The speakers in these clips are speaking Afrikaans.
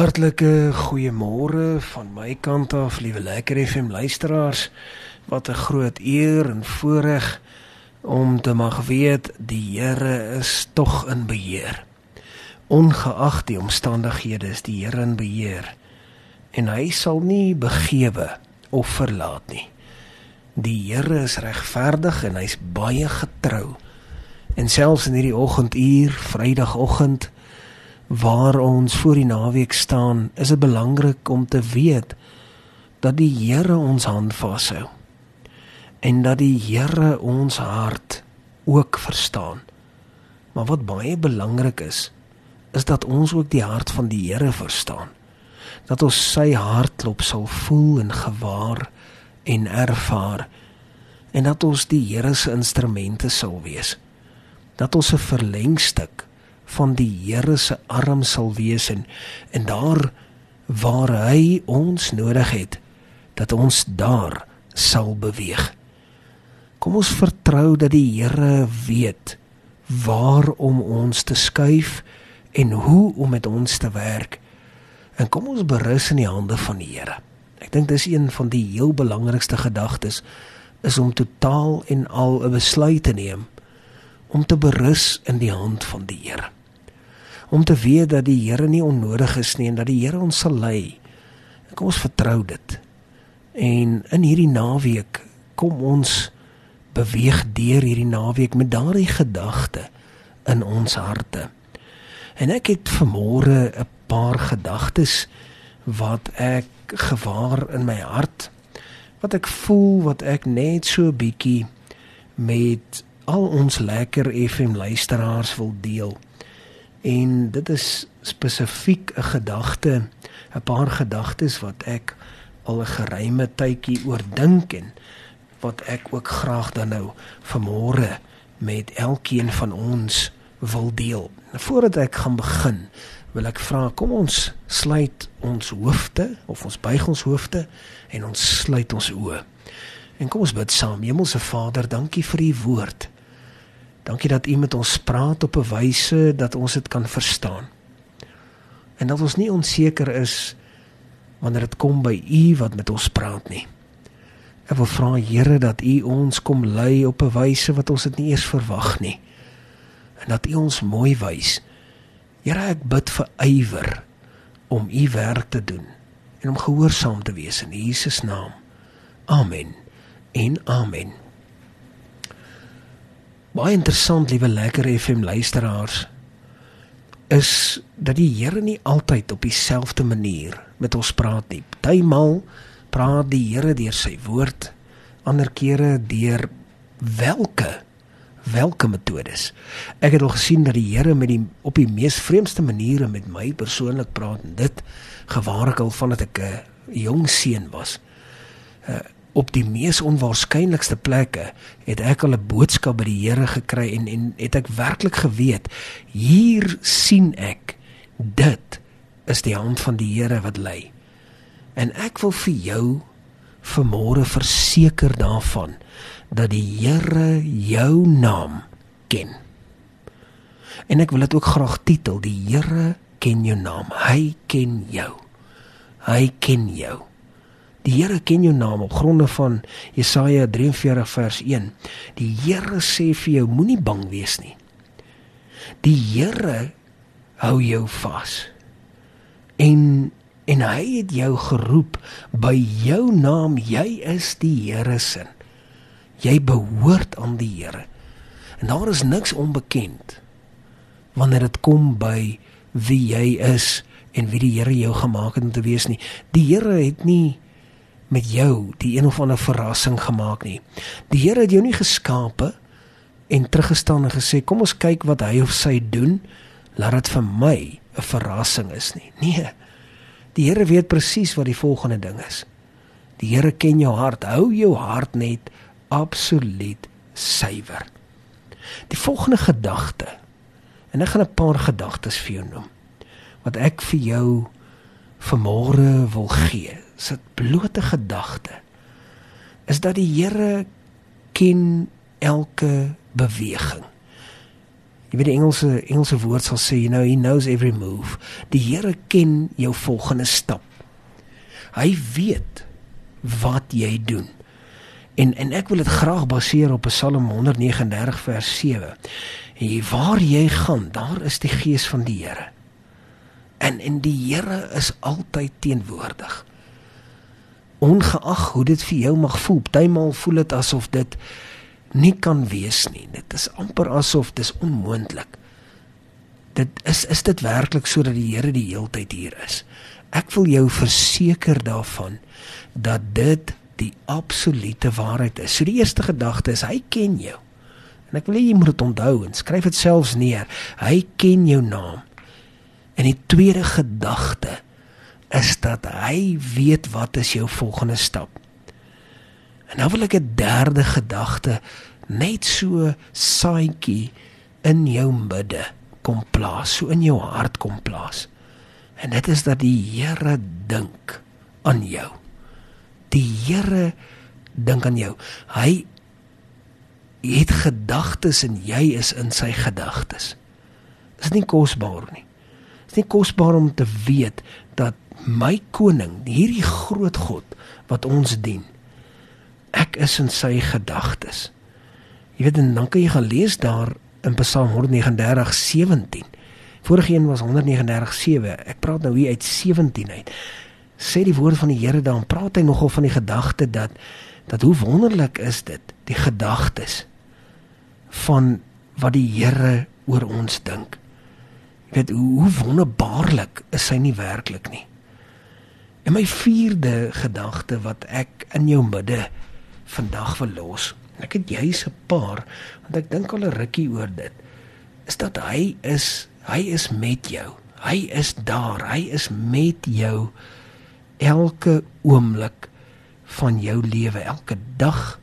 Hartlike goeiemôre van my kant af, liewe Lekker FM luisteraars. Wat 'n groot eer en voorreg om te mag weet die Here is tog in beheer. Ongeag die omstandighede is die Here in beheer en hy sal nie begewe of verlaat nie. Die Here is regverdig en hy's baie getrou. En selfs in hierdie oggenduur, Vrydagoggend, waar ons voor die naweek staan, is dit belangrik om te weet dat die Here ons hand vashou en dat die Here ons hart ook verstaan. Maar wat baie belangrik is, is dat ons ook die hart van die Here verstaan. Dat ons sy hartklop sal voel en gewaar en ervaar en dat ons die Here se instrumente sal wees. Dat ons 'n verlengstuk van die Here se arm sal wees en en daar waar hy ons nodig het dat ons daar sal beweeg. Kom ons vertrou dat die Here weet waar om ons te skuif en hoe om met ons te werk. En kom ons berus in die hande van die Here. Ek dink dis een van die heel belangrikste gedagtes is om totaal en al 'n besluit te neem om te berus in die hand van die Here om te weet dat die Here nie onnodig is nie en dat die Here ons sal lei. Kom ons vertrou dit. En in hierdie naweek kom ons beweeg deur hierdie naweek met daardie gedagte in ons harte. En ek het vanmôre 'n paar gedagtes wat ek gewaar in my hart wat ek voel wat ek net so bietjie met al ons lekker FM luisteraars wil deel en dit is spesifiek 'n gedagte, 'n paar gedagtes wat ek al 'n geruime tydjie oor dink en wat ek ook graag dan nou vanmôre met elkeen van ons wil deel. Voordat ek gaan begin, wil ek vra kom ons sluit ons hoofde of ons buig ons hoofde en ons sluit ons oë. En kom ons bid saam. Hemelse Vader, dankie vir u woord. Dankie dat U met ons praat op 'n wyse dat ons dit kan verstaan. En dat ons nie onseker is wanneer dit kom by U wat met ons praat nie. Ek wil vra Here dat U ons kom lei op 'n wyse wat ons dit nie eers verwag nie. En dat U ons mooi wys. Here, ek bid vir ywer om U werk te doen en om gehoorsaam te wees in Jesus naam. Amen. En amen. Baie interessant, liewe lekker FM luisteraars, is dat die Here nie altyd op dieselfde manier met ons praat nie. Partymal praat die Here deur sy woord, ander kere deur welke welke metodes. Ek het al gesien dat die Here met die op die mees vreemdste maniere met my persoonlik praat en dit gewaar ek al vandat ek 'n jong seun was. Uh, op die mees onwaarskynlikste plekke het ek al 'n boodskap by die Here gekry en en het ek werklik geweet hier sien ek dit is die hand van die Here wat lei. En ek wil vir jou vanmôre verseker daarvan dat die Here jou naam ken. En ek wil dit ook graag titel die Here ken jou naam. Hy ken jou. Hy ken jou. Die Here ken jou naam op gronde van Jesaja 43 vers 1. Die Here sê vir jou moenie bang wees nie. Die Here hou jou vas. En en hy het jou geroep by jou naam. Jy is die Here se. Jy behoort aan die Here. En daar is niks onbekend wanneer dit kom by wie jy is en wie die Here jou gemaak het om te wees nie. Die Here het nie met jou die een of ander verrassing gemaak nie. Die Here het jou nie geskape en teruggestaan en gesê kom ons kyk wat hy of sy doen, laat dit vir my 'n verrassing is nie. Nee. Die Here weet presies wat die volgende ding is. Die Here ken jou hart. Hou jou hart net absoluut suiwer. Die volgende gedagte. En ek gaan 'n paar gedagtes vir jou noem wat ek vir jou vanmôre wil gee se blote gedagte is dat die Here ken elke beweging. Jy weet die Engelse Engelse woord sal sê, you know, he knows every move. Die Here ken jou volgende stap. Hy weet wat jy doen. En en ek wil dit graag baseer op Psalm 139 vers 7. En waar jy gaan, daar is die gees van die Here. En en die Here is altyd teenwoordig. Ongeag hoe dit vir jou mag voel, partymal voel dit asof dit nie kan wees nie. Dit is amper asof dis onmoontlik. Dit is is dit werklik sodat die Here die heeltyd hier is. Ek wil jou verseker daarvan dat dit die absolute waarheid is. So die eerste gedagte is hy ken jou. En ek wil hê jy moet dit onthou en skryf dit selfs neer. Hy ken jou naam. En die tweede gedagte is dat hy weet wat is jou volgende stap. En nou wil ek 'n derde gedagte net so saaitjie in jou midde kom plaas, so in jou hart kom plaas. En dit is dat die Here dink aan jou. Die Here dink aan jou. Hy het gedagtes en jy is in sy gedagtes. Is dit nie kosbaar nie? Is nie kosbaar om te weet dat my koning, hierdie groot God wat ons dien, ek is in sy gedagtes. Jy weet en dan kan jy gaan lees daar in Psalm 139:17. Vorige een was 139:7. Ek praat nou hier uit 17 uit. Sê die woord van die Here dan praat hy nogal van die gedagte dat dat hoe wonderlik is dit, die gedagtes van wat die Here oor ons dink. Jy weet hoe, hoe wonderbaarlik is hy nie werklik nie. En my vierde gedagte wat ek in jou midde vandag wil los. Ek het juis 'n paar want ek dink al 'n rukkie oor dit. Is dat hy is hy is met jou. Hy is daar. Hy is met jou elke oomblik van jou lewe, elke dag,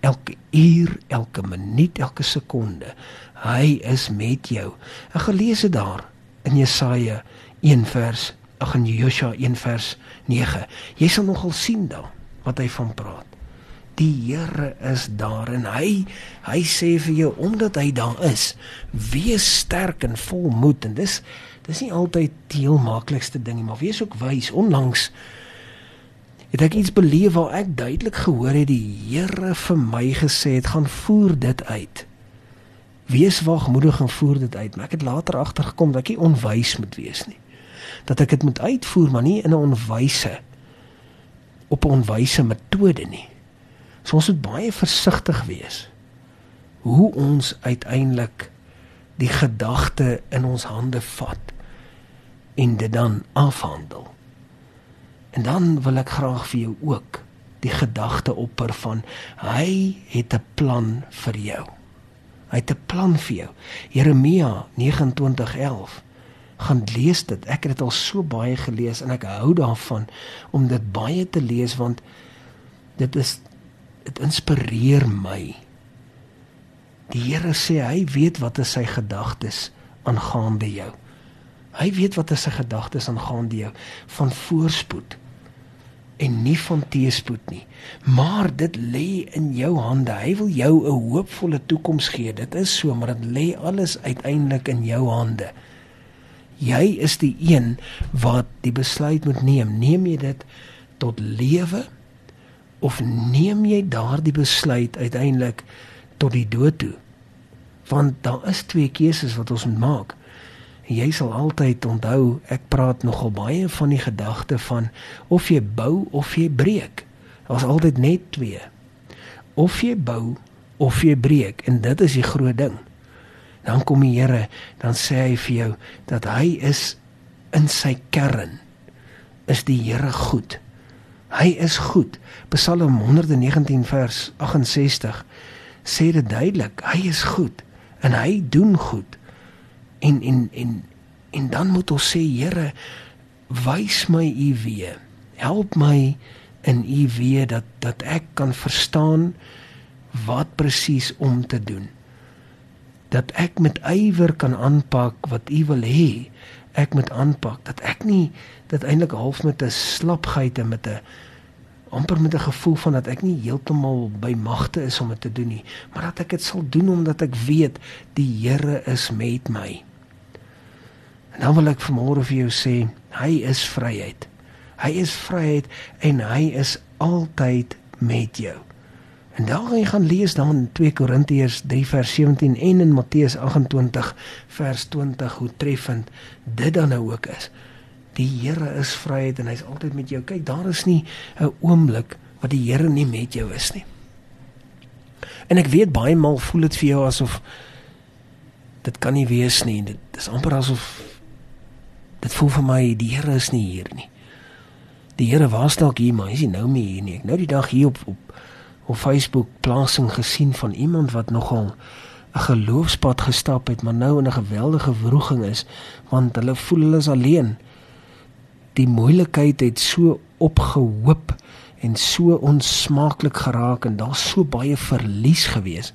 elke uur, elke minuut, elke sekonde. Hy is met jou. Ek gelees dit daar in Jesaja 1 vers ag in Josua 1 vers 9. Jy sal nogal sien daar wat hy van praat die Here is daar en hy hy sê vir jou omdat hy daar is wees sterk en vol moed en dis dis nie altyd die heel maklikste ding nie maar wees ook wys onlangs het ek iets beleef waar ek duidelik gehoor het die Here vir my gesê het gaan voer dit uit. Wees wagmoedig en voer dit uit. Maar ek het later agtergekom dat ek nie onwys moet wees nie. Dat ek dit moet uitvoer maar nie in 'n onwyse op 'n onwyse metode nie. So ons moet baie versigtig wees hoe ons uiteindelik die gedagte in ons hande vat en dit dan afhandel. En dan wil ek graag vir jou ook die gedagte opper van hy het 'n plan vir jou. Hy het 'n plan vir jou. Jeremia 29:11 gaan lees dit. Ek het dit al so baie gelees en ek hou daarvan om dit baie te lees want dit is dit inspireer my. Die Here sê hy weet wat is sy gedagtes aangaande jou. Hy weet wat is sy gedagtes aangaande jou van voorspoed en nie van teëspoed nie. Maar dit lê in jou hande. Hy wil jou 'n hoopvolle toekoms gee. Dit is so, maar dit lê alles uiteindelik in jou hande. Jy is die een wat die besluit moet neem. Neem jy dit tot lewe? of neem jy daardie besluit uiteindelik tot die dood toe? Want daar is twee keuses wat ons moet maak. Jy sal altyd onthou, ek praat nogal baie van die gedagte van of jy bou of jy breek. Daar's altyd net twee. Of jy bou of jy breek en dit is die groot ding. Dan kom die Here, dan sê hy vir jou dat hy is in sy kern is die Here goed. Hy is goed. Psalm 119 vers 68 sê dit duidelik, hy is goed en hy doen goed. En en en en dan moet ons sê Here, wys my u weë. Help my in u weë dat dat ek kan verstaan wat presies om te doen. Dat ek met ywer kan aanpak wat u wil hê ek moet aanpak dat ek nie dit eintlik half met 'n slapgeit en met 'n amper met 'n gevoel van dat ek nie heeltemal by magte is om dit te doen nie, maar dat ek dit sal doen omdat ek weet die Here is met my. En dan wil ek vanmôre vir jou sê, hy is vryheid. Hy is vryheid en hy is altyd met jou. En dan gaan jy gaan lees dan in 2 Korintiërs 3 vers 17 en in Matteus 28 vers 20 hoe treffend dit dan nou ook is. Die Here is vryheid en hy's altyd met jou. Kyk, daar is nie 'n oomblik wat die Here nie met jou is nie. En ek weet baie maal voel dit vir jou asof dit kan nie wees nie. Dit is amper asof dit voel vir my die Here is nie hier nie. Die Here was dalk hier, maar hy is nie nou meer hier nie. Ek nou die dag hier op op op Facebook plasing gesien van iemand wat nogal 'n geloofspad gestap het, maar nou in 'n geweldige wroging is want hulle voel hulle is alleen. Die moeilikheid het so opgehoop en so onsmaaklik geraak en daar's so baie verlies gewees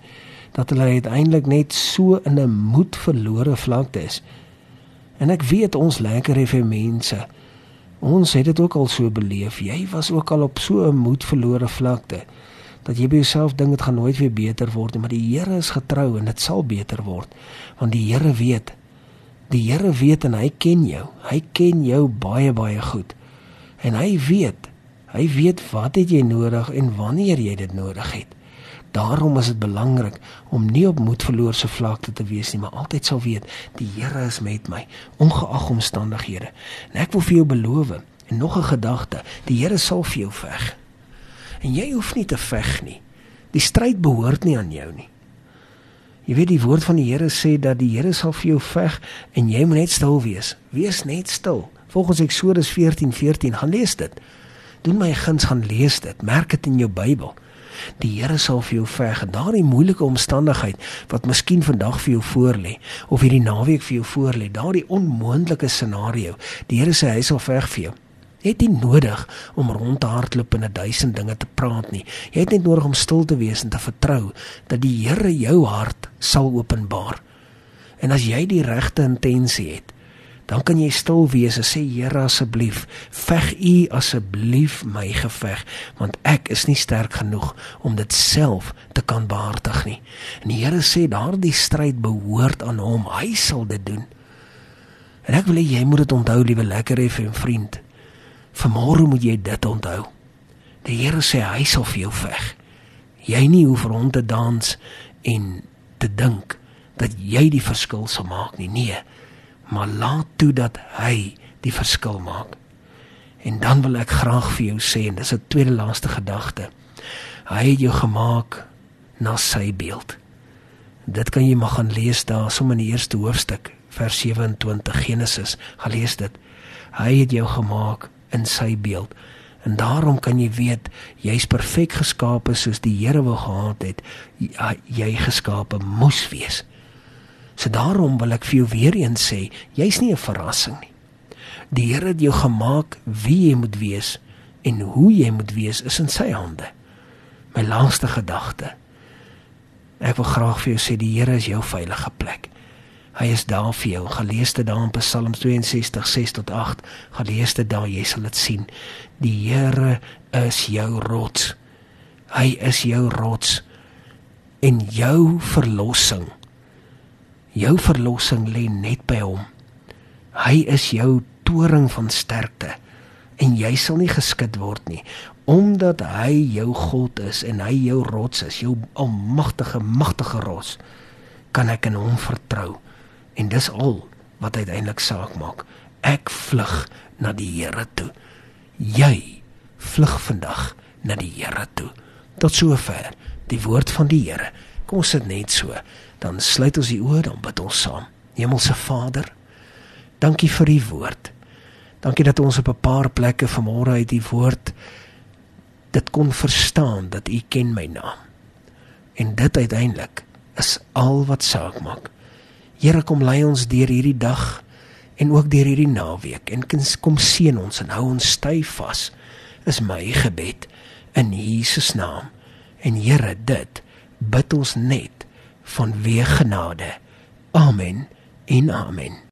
dat hulle uiteindelik net so in 'n moed verlore vlakte is. En ek weet ons lekker effe mense. Ons het dit ook al so beleef. Jy was ook al op so 'n moed verlore vlakte dat jy by jouself dink dit gaan nooit weer beter word nie, maar die Here is getrou en dit sal beter word. Want die Here weet. Die Here weet en hy ken jou. Hy ken jou baie baie goed. En hy weet. Hy weet wat het jy nodig en wanneer jy dit nodig het. Daarom is dit belangrik om nie op moedverloorse vlakte te wees nie, maar altyd sal weet die Here is met my ongeag omstandighede. En ek wil vir jou beloof en nog 'n gedagte, die Here sal vir jou veg. En jy hoef nie te veg nie. Die stryd behoort nie aan jou nie. Jy weet die woord van die Here sê dat die Here sal vir jou veg en jy moet net stil wees. Wees net stil. Volgens Eksodus 14:14 14, gaan lees dit. Doen my guns gaan lees dit. Merk dit in jou Bybel. Die Here sal vir jou veg en daardie moeilike omstandigheid wat miskien vandag vir jou voorlê of hierdie naweek vir jou voorlê, daardie onmoontlike scenario. Die Here sê hy sal veg vir jou. Jy het nie nodig om rond te hardloop en 'n duisend dinge te praat nie. Jy het net nodig om stil te wees en te vertrou dat die Here jou hart sal openbaar. En as jy die regte intensie het, dan kan jy stil wees en sê Here asseblief, veg U asseblief my geveg, want ek is nie sterk genoeg om dit self te kan behartig nie. En die Here sê daardie stryd behoort aan Hom. Hy sal dit doen. En ek wil hê jy moet dit onthou, liewe lekker FM vriend. Vanmôre moet jy dit onthou. Die Here sê hy sal vir jou veg. Jy nie hoef rond te dans en te dink dat jy die verskil sal maak nie. Nee. Maar laat toe dat hy die verskil maak. En dan wil ek graag vir jou sê en dis 'n tweede laaste gedagte. Hy het jou gemaak na sy beeld. Dit kan jy maar gaan lees daar sommer in die eerste hoofstuk vers 27 Genesis. Gaan lees dit. Hy het jou gemaak in sy beeld. En daarom kan jy weet jy's perfek geskape soos die Here wou gehad het jy geskape moes wees. So daarom wil ek vir jou weer eens sê, jy's nie 'n verrassing nie. Die Here het jou gemaak wie jy moet wees en hoe jy moet wees is in sy hande. My laaste gedagte. Ek wil graag vir jou sê die Here is jou veilige plek. Hy is daar vir jou. Gelees dit daar in Psalm 62 6 tot 8. Gelees dit daar, jy sal dit sien. Die Here is jou rots. Hy is jou rots en jou verlossing. Jou verlossing lê net by hom. Hy is jou toring van sterkte en jy sal nie geskit word nie omdat hy jou God is en hy jou rots is, jou almagtige magtige rots. Kan ek in hom vertrou? En dis al wat uiteindelik saak maak. Ek vlug na die Here toe. Jy vlug vandag na die Here toe. Tot sover die woord van die Here. Kom ons sit net so. Dan sluit ons die oë dan bid ons saam. Hemelse Vader, dankie vir u woord. Dankie dat ons op 'n paar plekke vanmôre uit die woord dit kon verstaan dat u ken my naam. En dit uiteindelik is al wat saak maak. Here kom lei ons deur hierdie dag en ook deur hierdie naweek en kom seën ons en hou ons styf vas. Is my gebed in Jesus naam. En Here, dit bid ons net van weer genade. Amen. En amen.